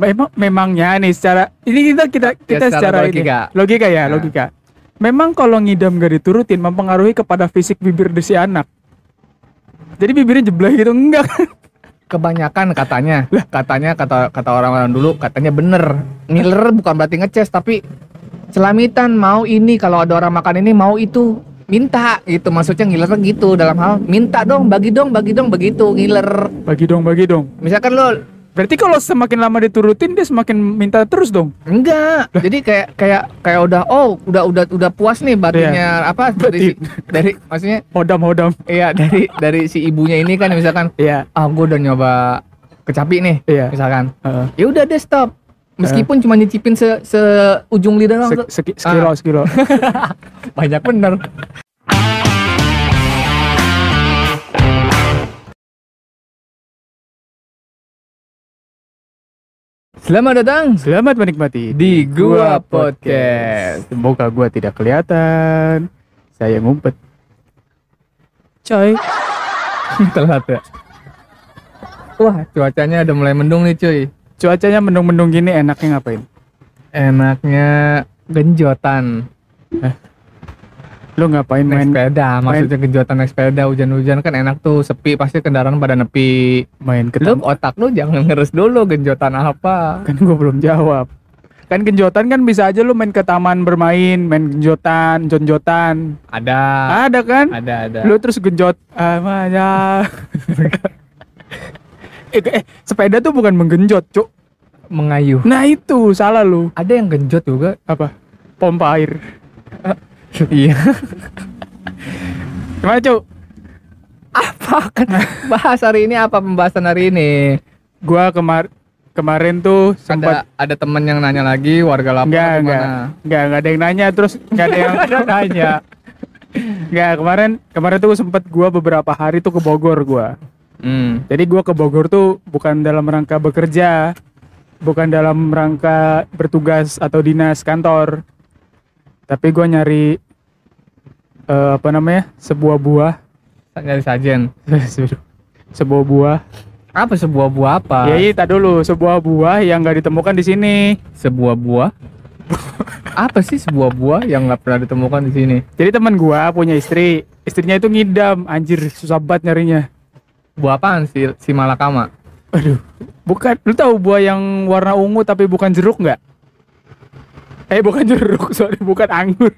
memang memangnya nih secara ini kita kita kita secara secara, ini- logika. logika ya Nah. logika. Memang kalau ngidam gak diturutin mempengaruhi kepada fisik bibir si anak. Jadi bibirnya jeblay gitu enggak kan? Kebanyakan katanya, katanya kata kata orang-orang dulu katanya bener. Ngiler bukan berarti ngeces tapi selamitan mau ini kalau ada orang makan ini mau itu minta gitu maksudnya ngiler gitu dalam hal minta dong bagi dong bagi dong begitu ngiler Bagi dong, bagi dong. misalkan lo Berarti kalau semakin lama diturutin dia semakin minta terus dong. Enggak. Jadi kayak kayak kayak udah oh udah udah udah puas nih batinnya apa dari si- dari maksudnya Hodam-hodam. iya dari dari si ibunya ini kan misalkan Iya. ah gue udah nyoba kecapi nih Iya. misalkan Heeh. ya udah deh stop meskipun cuma nyicipin se, se ujung lidah doang Se- seki- sekilo, Ah. sekilo. banyak bener Selamat datang Selamat menikmati di Gua Podcast. Semoga gua tidak kelihatan. Saya ngumpet. Coy. Telat ya. Wah, cuacanya udah mulai mendung nih cuy. Cuacanya mendung-mendung gini enaknya ngapain? Enaknya genjotan Lu ngapain main naik sepeda. Maksudnya genjotan naik sepeda hujan-hujan kan enak tuh sepi pasti kendaraan pada nepi. main ke Lu otak lu jangan ngeres dulu genjotan apa. Kan gua belum jawab. Kan genjotan kan bisa aja lu main ke taman bermain, main genjotan, jonjotan. Ada. Ada kan? Ada ada. Lu terus genjot ah ya. eh, eh, sepeda tuh bukan menggenjot, Cuk. mengayuh. Nah, itu salah lu. Ada yang genjot juga. Apa? Pompa air. Iya. Gimana, Cuk? apa kan bahas hari ini apa pembahasan hari ini? Gua kemar kemarin tuh sempat Ada ada temen yang nanya lagi warga lapor enggak enggak enggak enggak ada yang nanya terus enggak ada yang nanya. Enggak, kemarin kemarin tuh sempet gua beberapa hari tuh ke Bogor gua. Hmm. Jadi gua ke Bogor tuh bukan dalam rangka bekerja, bukan dalam rangka bertugas atau dinas kantor. Tapi gua nyari eh, apa namanya? sebuah buah, Nyari sajen. sebuah buah. Apa sebuah buah apa? Ya iya, tak dulu, sebuah buah yang nggak ditemukan di sini. Sebuah buah? apa sih sebuah buah yang nggak pernah ditemukan di sini? Jadi teman gua punya istri, istrinya itu ngidam, anjir susah banget nyarinya. Buah apaan sih si malakama? Aduh, bukan, lu tahu buah yang warna ungu tapi bukan jeruk nggak? Eh bukan jeruk, sorry bukan anggur.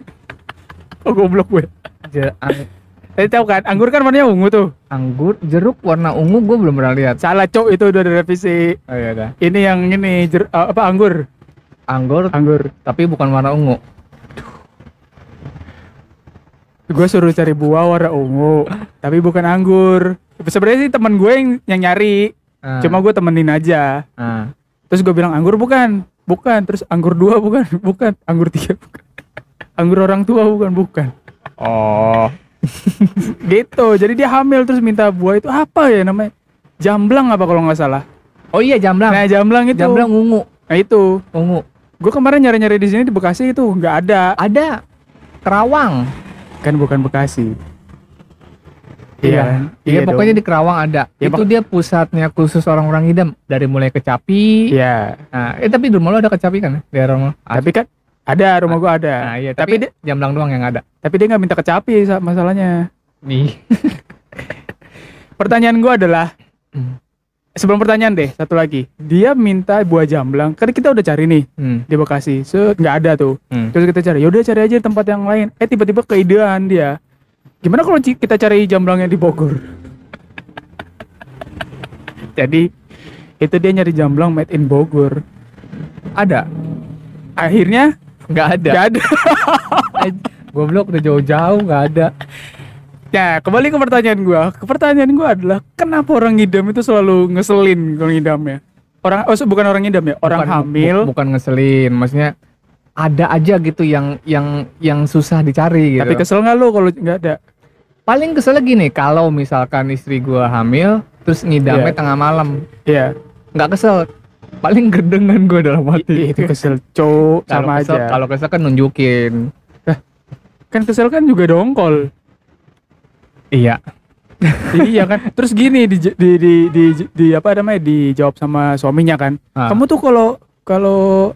Oh goblok gue. Je- ang- Eh tahu kan, anggur kan warnanya ungu tuh. anggur, jeruk warna ungu gue belum pernah lihat. Salah cok itu udah direvisi. Oh iya dah. Ini yang ini jer, eh, apa anggur? Anggur Anggur. tapi bukan warna ungu. Gue suruh cari buah warna ungu, tapi bukan anggur. Sebenarnya sih teman gue yang, yang nyari, Ah, cuma gue temenin aja. ah. Terus gue bilang anggur bukan, bukan. Terus anggur dua bukan, bukan. Anggur tiga bukan. Anggur orang tua bukan, bukan. Oh. Gitu. Jadi dia hamil terus minta buah itu apa ya namanya? Jamblang apa kalau nggak salah? Oh iya jamblang. Nah jamblang itu. Jamblang ungu, Nah itu. ungu. Gue kemarin nyari-nyari di sini di Bekasi itu nggak ada. Ada Kerawang. Kan bukan Bekasi. Iya, iya pokoknya dong. di Kerawang ada. Ya, itu dia pusatnya khusus orang-orang idam dari mulai kecapi. Iya. Nah, eh tapi di rumah lo ada kecapi kan? ya? Di rumah. Tapi kan ada rumah gua ada. Nah, iya, tapi, tapi, dia jamblang doang yang ada. tapi dia nggak minta kecapi sa- masalahnya. Nih. Pertanyaan gua adalah Hmm. sebelum pertanyaan deh satu lagi. Dia minta buah jamblang. Kan kita udah cari nih Hmm. di Bekasi. So nggak ada tuh. Hmm. Terus kita cari. Yaudah cari aja di tempat yang lain. Eh tiba-tiba keidean dia. Gimana kalau kita cari jamblangnya di Bogor? Jadi itu dia nyari jamblang made in Bogor. Ada? Akhirnya Nggak ada. nggak ada. Goblok udah jauh-jauh nggak ada. Nah, kembali ke pertanyaan gua. Ke pertanyaan gua adalah kenapa orang ngidam itu selalu ngeselin kalau ngidamnya? Orang oh bukan orang ngidam ya, orang Bukan- hamil. bu- bukan ngeselin, maksudnya ada aja gitu yang yang yang susah dicari gitu. Tapi kesel nggak lu kalau nggak ada? paling kesel gini kalau misalkan istri gua hamil terus ngidamnya Iya. tengah malam. Iya. Nggak kesel. Paling gerdengan gua dalam hati. Itu kesel, cowok sama kesel, aja. Kalau kesel kan nunjukin. Kan kesel kan juga dongkol. Iya. iya kan. Terus gini di, di, di, di, di apa namanya dijawab sama suaminya kan. Ah. Kamu tuh kalau kalau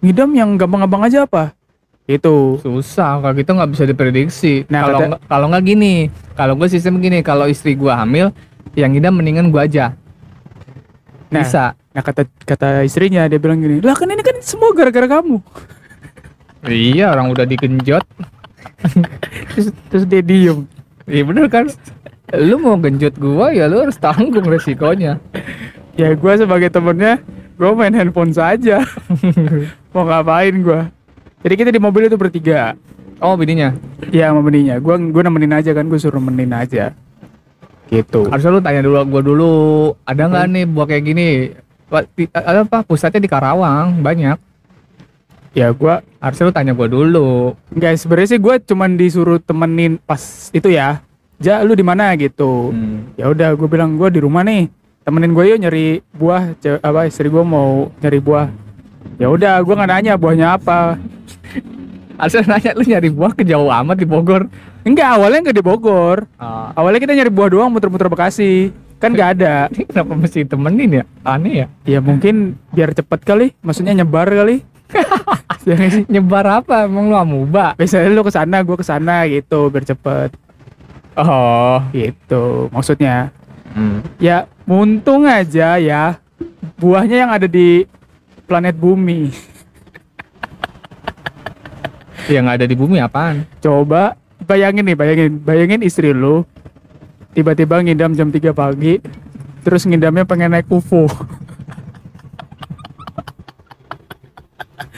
ngidam yang gampang-gampang aja apa? Itu. susah kalau gitu nggak bisa diprediksi Nah, kalau kata- kalau nggak gini kalau gue sistem gini kalau istri gue hamil yang ngidam mendingan gue aja Nah, bisa nah kata kata istrinya dia bilang gini, "Lah kan ini kan semua gara-gara kamu." iya orang udah digenjot Terus, terus dia diem. iya bener kan lu mau genjot gua ya lu harus tanggung resikonya Ya gua sebagai temennya, gua main handphone saja. Mau ngapain gua? Jadi kita di mobil itu bertiga. oh bininya Ya sama beninya. Gua gua nemenin aja kan, gua suruh nemenin aja. Gitu. harusnya lu tanya dulu gua dulu ada nggak nih buah kayak gini ada apa pusatnya di Karawang banyak Ya gua harusnya lu tanya gua dulu Enggak, sebenarnya sih gue cuman disuruh temenin pas itu ya. Ja, lu di mana gitu. Hmm. Ya udah, gue bilang gue di rumah nih. Temenin gue yuk nyari buah. Apa istri gue mau nyari buah. Ya udah, gue nggak nanya buahnya apa. Harusnya nanya lu nyari buah ke jauh amat di Bogor Enggak, awalnya nggak di Bogor. Ah, Awalnya kita nyari buah doang muter-muter Bekasi. Kan nggak ada. ini kenapa mesti temenin ya aneh ya Ya mungkin biar cepet kali. Maksudnya nyebar kali. ya nyebar apa emang lu amuba Biasanya lu ke sana, gue ke sana gitu biar cepet. oh Gitu maksudnya. Hmm. Ya untung aja ya buahnya yang ada di planet bumi. yang ada di bumi apaan? Coba bayangin nih, bayangin, bayangin istri lu tiba-tiba ngidam jam 3 pagi, terus ngidamnya pengen naik UFO.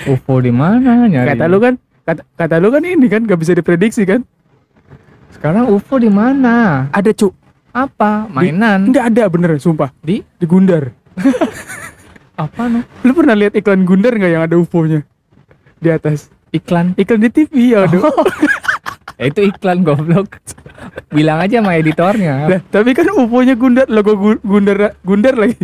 UFO di mana? Nyari. Kata lu kan, kata, kata lu kan ini kan gak bisa diprediksi kan? sekarang UFO di mana? Ada cu, apa? Mainan? Nggak ada bener, sumpah. di? Di Gundar. apa no? Lu pernah lihat iklan Gundar nggak yang ada UFO-nya di atas? Iklan Iklan di TV ya, aduh. ya, itu iklan goblok bilang aja sama editornya Lah, tapi kan UFO-nya Gundar, logo Gu- Gundar Gundar lagi.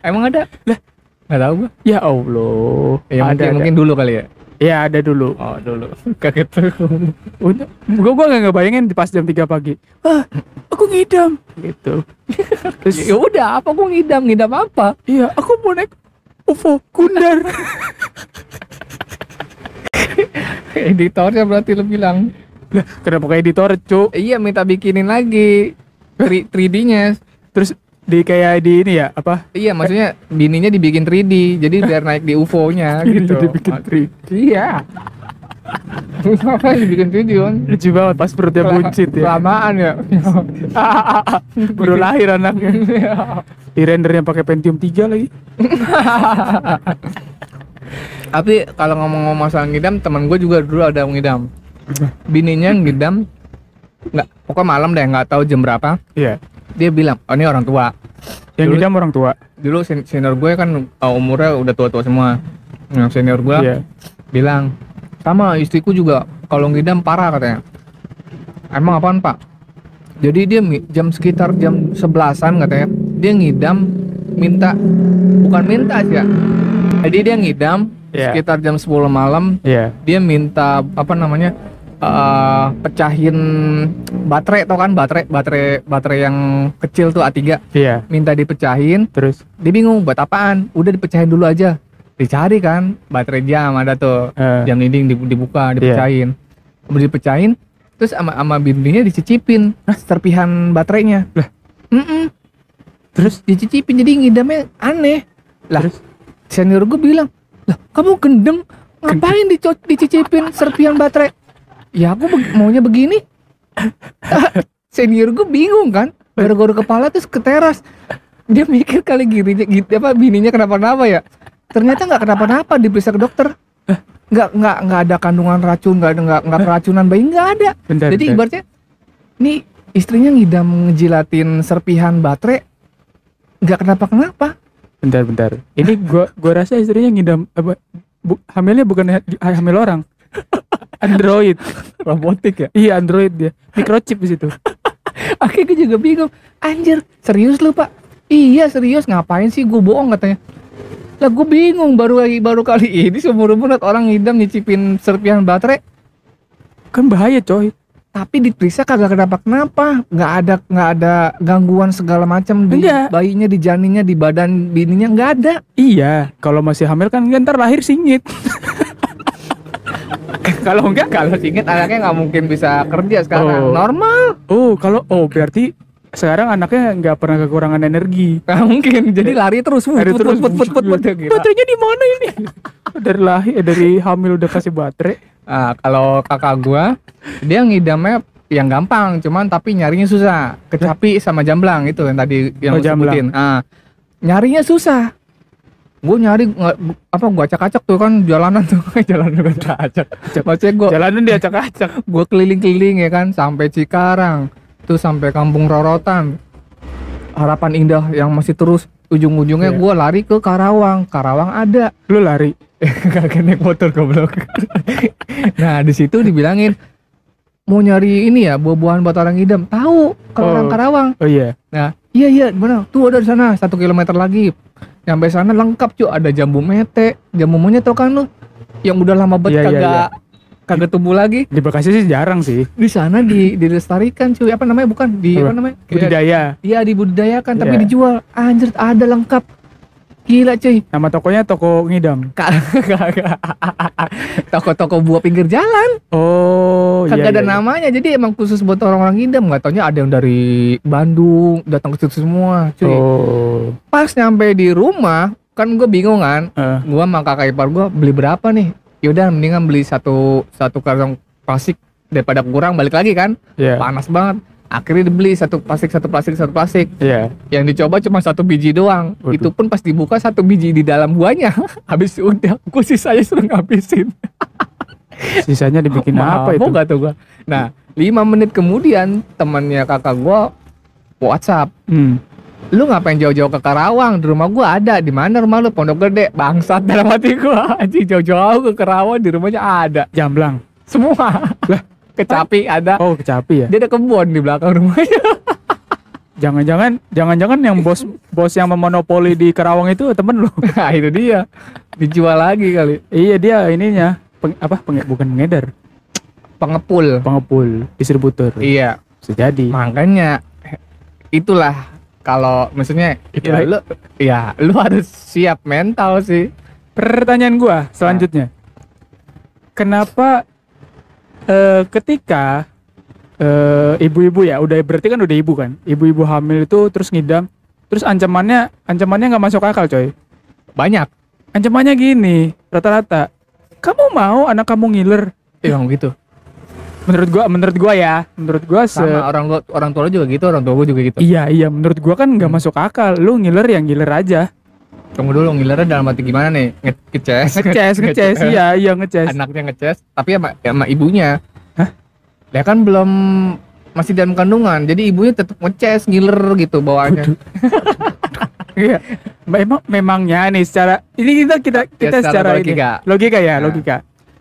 emang ada Lah. nggak tahu gua Ya Allah. ya ada, mungkin ada. mungkin dulu kali ya Ya ada dulu. oh dulu kaget tuh Untuk gua gua nggak ngebayangin pas jam 3 pagi. Ah, aku ngidam gitu. Terus ya udah apa gua ngidam ngidam apa iya, aku mau naik UFO Gundar. editornya berarti lu bilang lah, kenapa kayak editor, Cuk? iya minta bikinin lagi 3 3D-nya Terus di kayak di ini ya, apa? Iya, maksudnya bininya dibikin 3D, jadi biar naik di UFO-nya gitu. Dibikin 3D. Iya. Apa dibikin 3D kan? Lucu banget pas perutnya buncit ya. Kelamaan ya. Baru lahir anaknya. Di rendernya pakai Pentium 3 lagi. Tapi kalau ngomong-ngomong masalah ngidam, teman gue juga dulu ada ngidam. Bininya ngidam nggak pokoknya malam deh nggak tahu jam berapa Iya. dia bilang oh ini orang tua Yang Dulu- ngidam orang tua. dulu sen- senior gue kan uh, umurnya udah tua-tua semua yang senior gue Iya. bilang sama istriku juga kalau ngidam parah katanya emang apaan pak jadi dia jam sekitar jam sebelasan katanya dia ngidam minta bukan minta sih ya jadi dia ngidam Iya. sekitar jam 10 malam Iya. dia minta apa namanya eh, pecahin baterai tau kan? Baterai baterai baterai yang kecil tuh A3 Iya. minta dipecahin. Terus? Dia bingung buat apaan? Udah dipecahin dulu aja. Dicari kan baterai jam ada tuh. Eh, jam dinding dibu- dibuka dipecahin. Udah dipecahin terus sama sama bininya dicicipin serpihan baterainya. Lah. Mm-mm. terus? Dicicipin jadi ngidamnya aneh. Lah Terus? senior gue bilang lah kamu gendeng? Ngapain dico- dicicipin serpihan baterai? Ya aku beg- maunya begini. Senior gue bingung kan? Garu-garu kepala terus ke teras. Dia mikir kali gini gitu apa bininya kenapa-napa ya? Ternyata nggak kenapa-napa diperiksa ke dokter. Nggak nggak nggak ada kandungan racun nggak nggak nggak keracunan bayi nggak ada. Bentar. jadi bentar. ibaratnya nih istrinya ngidam ngejilatin serpihan baterai. Nggak kenapa kenapa bentar bentar. Ini gua gua rasa istrinya ngidam apa bu, hamilnya bukan hamil orang. Android. robotik ya Iya Android dia. Microchip di situ. akhirnya gue juga bingung anjir serius lu pak iya serius ngapain sih gue bohong katanya lah gue bingung baru baru kali ini seumur umur orang ngidam nyicipin serpihan baterai Kan bahaya coy. Tapi diperiksa kagak kenapa kenapa nggak ada nggak ada gangguan segala macam di Enggak. bayinya di janinnya di badan bininya nggak ada Iya, kalau masih hamil kan ntar lahir singit. kalau enggak kalau singkat anaknya nggak mungkin bisa kerja sekarang Oh. normal Oh, kalau oh berarti sekarang anaknya nggak pernah kekurangan energi. nggak mungkin jadi lari terus Lari terus, put, put, put, put, put. Baterainya di mana ini? dari lahir eh, dari hamil udah kasih baterai. Nah, kalau kakak gua dia ngidamnya yang gampang cuman tapi nyarinya susah. Kecapi sama jamblang itu yang tadi yang Oh, sebutin. Ah nyarinya susah. Gue nyari nggak- apa gua acak-acak tuh kan jalanan tuh jalanan gua acak. Maksudnya gua Jalanan dia acak-acak. gua keliling-keliling ya kan sampai Cikarang tuh sampai Kampung Rorotan. Harapan indah yang masih terus ujung-ujungnya Iya. gua lari ke Karawang. Karawang ada. Lu lari. kagak naik motor goblok nah di situ dibilangin mau nyari ini ya buah-buahan buat orang idam tahu kalau Oh. orang Karawang. Oh iya. nah iya iya mana tuh ada di sana satu kilometer lagi. Sampai sana lengkap cuy ada jambu mete jambu monyet tau kan lu? Yang udah lama banget Iya, iya, kagak kagak tumbuh lagi. Di Bekasi sih jarang sih. di sana di dilestarikan cuy apa namanya? Bukan di apa? Apa? namanya? Budidaya. iya dibudidayakan tapi Iya. dijual. Anjir ada lengkap gila cuy. Nama tokonya toko ngidam. Toko-toko buah pinggir jalan. Oh, kagak iya, ada iya, iya. namanya jadi emang khusus buat orang-orang idam nggak taunya ada yang dari Bandung datang ke situ semua cuy. Oh. pas nyampe di rumah kan gue bingung kan. Eh, gue sama kakak ipar gue beli berapa nih? Yaudah mendingan beli satu satu karung plastik daripada kurang balik lagi kan. Iya. panas banget akhirnya dibeli satu plastik satu plastik satu plastik. Iya. yang dicoba cuma satu biji doang. Waduh. itu pun pas dibuka satu biji di dalam buahnya. Habis udah gue sisanya suruh ngabisin. Sisanya dibikin apa itu? Gak tuh gua? Nah lima menit kemudian temannya kakak gua WhatsApp. Hmm. lu ngapain jauh-jauh ke Karawang? Di rumah gua ada. Di mana rumah lu? Pondok Gede. Bangsat dalam hati gua. Anjing jauh-jauh ke Karawang di rumahnya ada. Jamblang. semua. Lah kecapi ada Oh, kecapi ya. dia ada kebun di belakang rumahnya Jangan-jangan jangan-jangan yang bos bos yang memonopoli di Karawang itu temen lu. nah itu dia dijual lagi kali iya, dia ininya peng- apa? Penge- bukan pengedar, pengepul pengepul, distributor. iya Bisa jadi. makanya itulah kalau maksudnya Itulah. ya lu ya lu harus siap mental sih Pertanyaan gua selanjutnya. Kenapa eh, ketika eh, ibu-ibu ya udah berarti kan udah ibu kan? Ibu-ibu hamil itu terus ngidam terus ancamannya ancamannya nggak masuk akal coy. Banyak. Ancamannya gini rata-rata kamu mau anak kamu ngiler? Emang gitu? Menurut gua menurut gua ya menurut gua se sama orang lu- orang tua lu juga gitu orang tua gua juga gitu? Iya iya menurut gua kan nggak masuk akal. Lu ngiler yang ngiler aja tunggu dulu ngilernya dalam arti gimana nih Nge ngeces ngeces ngeces iya iya ngeces anaknya ngeces tapi sama, sama ibunya Hah? dia kan belum masih dalam kandungan jadi ibunya tetap ngeces ngiler gitu bawaannya Iya. Memang memangnya nih secara ini kita kita kita Ya, secara secara, ini logika. logika ya, Nah. logika.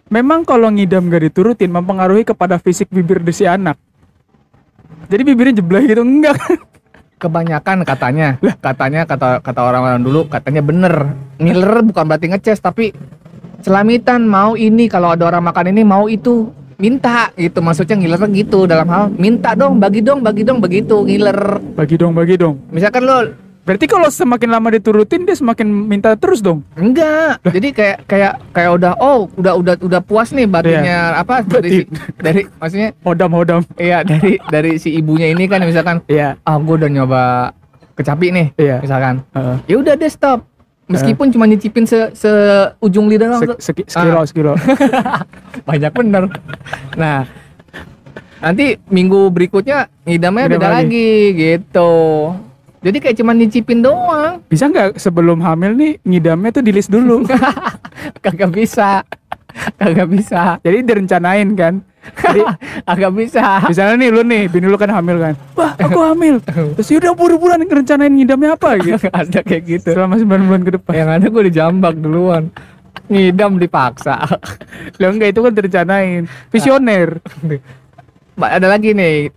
Memang kalau ngidam gak diturutin mempengaruhi kepada fisik bibir di si anak. Jadi bibirnya jeblay gitu enggak kan? Kebanyakan katanya. Katanya kata kata orang-orang dulu katanya bener. Ngiler bukan berarti ngeces tapi selamitan mau ini kalau ada orang makan ini mau itu. Minta gitu. Maksudnya ngiler gitu dalam hal minta dong bagi dong bagi dong begitu ngiler. Bagi dong, bagi dong. misalkan lo Berarti kalau semakin lama diturutin dia semakin minta terus dong. enggak jadi kayak kayak kayak udah oh udah udah udah puas nih batinnya apa dari si- dari maksudnya Hodam, hodam. iya dari dari si ibunya ini kan misalkan Iya, ah gue udah nyoba kecapi nih iya. misalkan Heeh. ya udah deh stop meskipun cuma nyicipin se, se ujung lidah doang Se- seki- sekilo, Ah. sekilo. banyak bener nah nanti minggu berikutnya ngidamnya Ngidam beda lagi. lagi. gitu jadi kayak cuma nyicipin doang Bisa nggak sebelum hamil nih ngidamnya tuh di list dulu. kagak bisa kagak bisa Jadi direncanain kan. Jadi kagak bisa misalnya nih lu nih, bini lu kan hamil kan. Wah, aku hamil. Terus yaudah buru-buruan ngerencanain ngidamnya apa gitu. ada kayak gitu Selama 9 bulan ke depan. yang ada gue dijambak duluan ngidam dipaksa Lah enggak itu kan direncanain. Visioner. Ada lagi nih?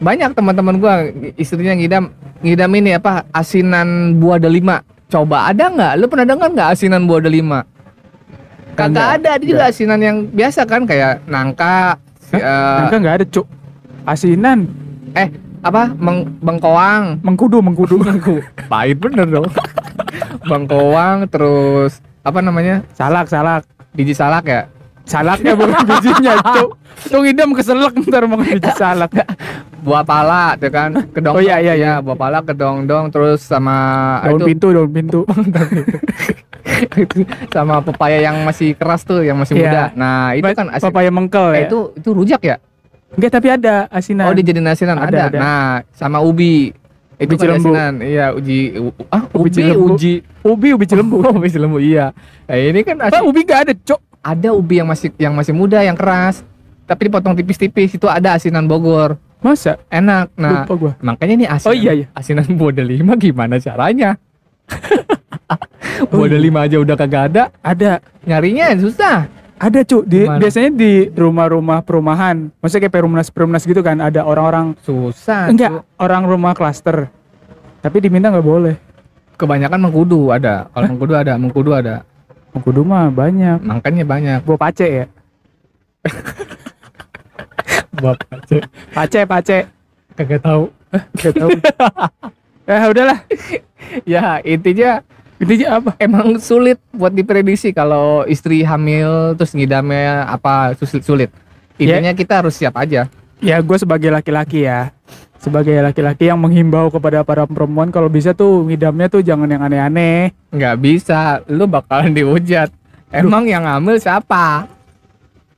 Banyak teman-teman gua istrinya ngidam ngidam ini apa asinan buah delima coba ada nggak lu pernah dengar nggak asinan buah delima kagak ada ada juga asinan yang biasa kan kayak nangka si- eh, Nangka enggak ada, Cuk. Asinan, Eh, apa? Meng bengkoang. mengkudu, mengkudu. Pahit bener dong. bengkoang terus apa namanya? salak, salak. Biji salak ya? Salaknya bukan bijinya, cuk. Itu ngidam keselak ntar mau biji salak. Buah pala tuh kan, kedong. Oh, iya, iya, iya. buah pala kedong-dong terus sama Daun itu pintu, daun pintu. sama pepaya yang masih keras tuh, yang masih Iya. muda. Nah, itu kan asin. papaya mengkel Eh, ya. itu itu rujak ya? Enggak, tapi ada asinan. Oh, dijadiin asinan Ada, ada, ada. Nah, sama ubi. Itu Ubi kan cilembu. asinan. Iya, uji u- ah, Ubi ubi, cilembu. uji. ubi, ubi cilembu. Oh, ubi cilembu iya. Nah, ini kan Pak, asin, ubi gak ada, cok. ada ubi yang masih yang masih muda, yang keras. Tapi dipotong tipis-tipis itu ada asinan Bogor. Masa? Enak. Nah, Lupa gua. makanya nih asinan. Oh, iya, iya. Asinan buah delima gimana caranya? buah iya. delima aja udah kagak ada. Ada. Nyarinya susah. Ada, cuk. Di, biasanya di rumah-rumah perumahan. Maksudnya kayak perumnas-perumnas gitu kan, ada orang-orang Susah. enggak, tuh. orang rumah klaster. Tapi diminta nggak boleh. Kebanyakan mengkudu ada. Kalau mengkudu ada, mengkudu ada. Kudu mah banyak. Makanya banyak. Buah pace ya. Bapak Pace, pace. kagak tahu. Gak tahu. eh udahlah. Ya intinya Intinya apa? emang sulit buat diprediksi kalau istri hamil terus ngidamnya apa sulit sulit. Intinya kita harus siap aja. Ya gue sebagai laki-laki ya. Sebagai laki-laki yang menghimbau kepada para perempuan kalau bisa tuh ngidamnya tuh jangan yang aneh-aneh. Nggak bisa, lu bakalan dihujat. Emang yang hamil siapa?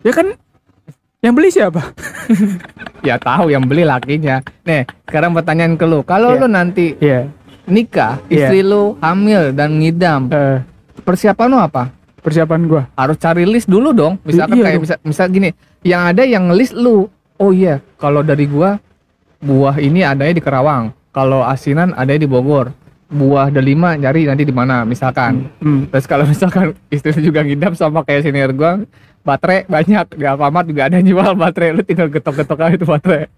Ya kan yang beli siapa? Ya tahu yang beli lakinya. Nih, sekarang pertanyaan ke lu. Kalau Iya. lu nanti Iya. nikah, Iya. istri lu hamil dan ngidam, Eh, persiapan lu apa? persiapan gua. harus cari list dulu dong. Misalkan Iya kayak dong. misal, misal gini, yang ada yang list lu. Oh iya, kalau dari gua buah ini adanya di Kerawang. Kalau asinan adanya di Bogor. Buah delima nyari nanti di mana misalkan. Hmm. Terus kalau misalkan istri juga ngidam sama kayak senior gua, baterai banyak di Alfamart juga ada yang jual baterai lu tinggal getok-getok aja itu baterai.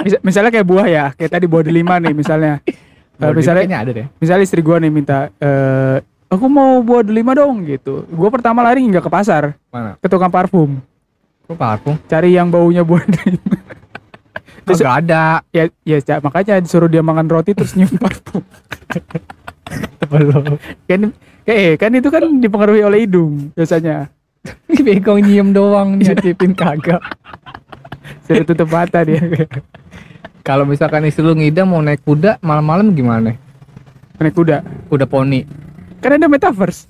Mis- misalnya kayak buah ya, kayak tadi buah delima nih misalnya. Eh, misalnya ada deh. misalnya istri gua nih minta eh aku mau buah delima dong gitu. Gua pertama lari nggak ke pasar, Mana? ke tukang parfum. Kok parfum? Cari yang baunya buah delima. Terus- Kagak ada. ya ya makanya disuruh dia makan roti terus nyium parfum. Belum. kan eh kan itu kan dipengaruhi oleh hidung biasanya. Bego nyium doang nyacipin kagak. Suruh tutup mata dia. Kalau misalkan istri lu ngidam mau naik kuda malam-malam gimana? Naik kuda. Kuda poni. Kan ada metaverse.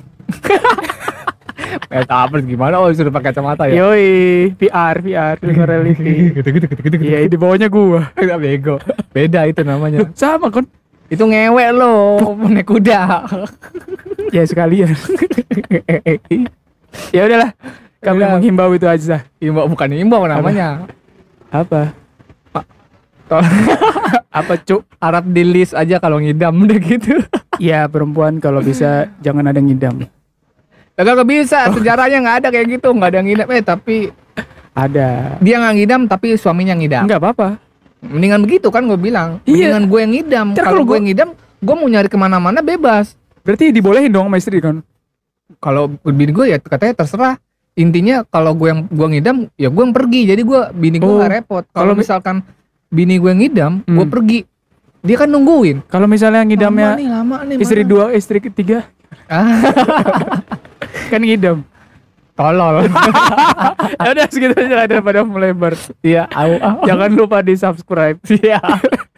Metaverse gimana? Oh sudah pakai kacamata ya? Yoi, VR, VR, virtual reality. gitu gitu gitu gitu. Iya, di bawahnya gua. Nggak bego. Beda itu namanya. Sama kan? itu ngewek lo, mau naik kuda. Ya sekalian. Ya udahlah. Kami Udah. menghimbau itu aja. Imbau bukan imbau namanya. Apa? Tol- Apa cuk? Harap di list aja kalau ngidam udah gitu. Ya perempuan kalau bisa jangan ada ngidam. Kagak nggak bisa, sejarahnya nggak ada kayak gitu, nggak ada ngidam. Eh tapi Ada. dia nggak ngidam tapi suaminya ngidam. Enggak apa-apa. Mendingan begitu kan gue bilang. Iya. Mendingan gue yang ngidam. Kalau gue ngidam, gue mau nyari ke mana-mana bebas. Berarti dibolehin dong sama istri kan? Kalau bini gue ya katanya terserah. Intinya kalau gue yang gue ngidam, ya gue yang pergi. Jadi gue bini gue Oh, nggak repot. Kalau kalau mi- misalkan bini gue ngidam, gue Hmm. pergi. Dia kan nungguin. Kalau misalnya Lama ngidamnya nih, lama nih. istri mana? dua, istri ketiga Ah, kan ngidam. tolol. ya udah segitu aja daripada melebar. Iya. Jangan lupa di subscribe. Iya.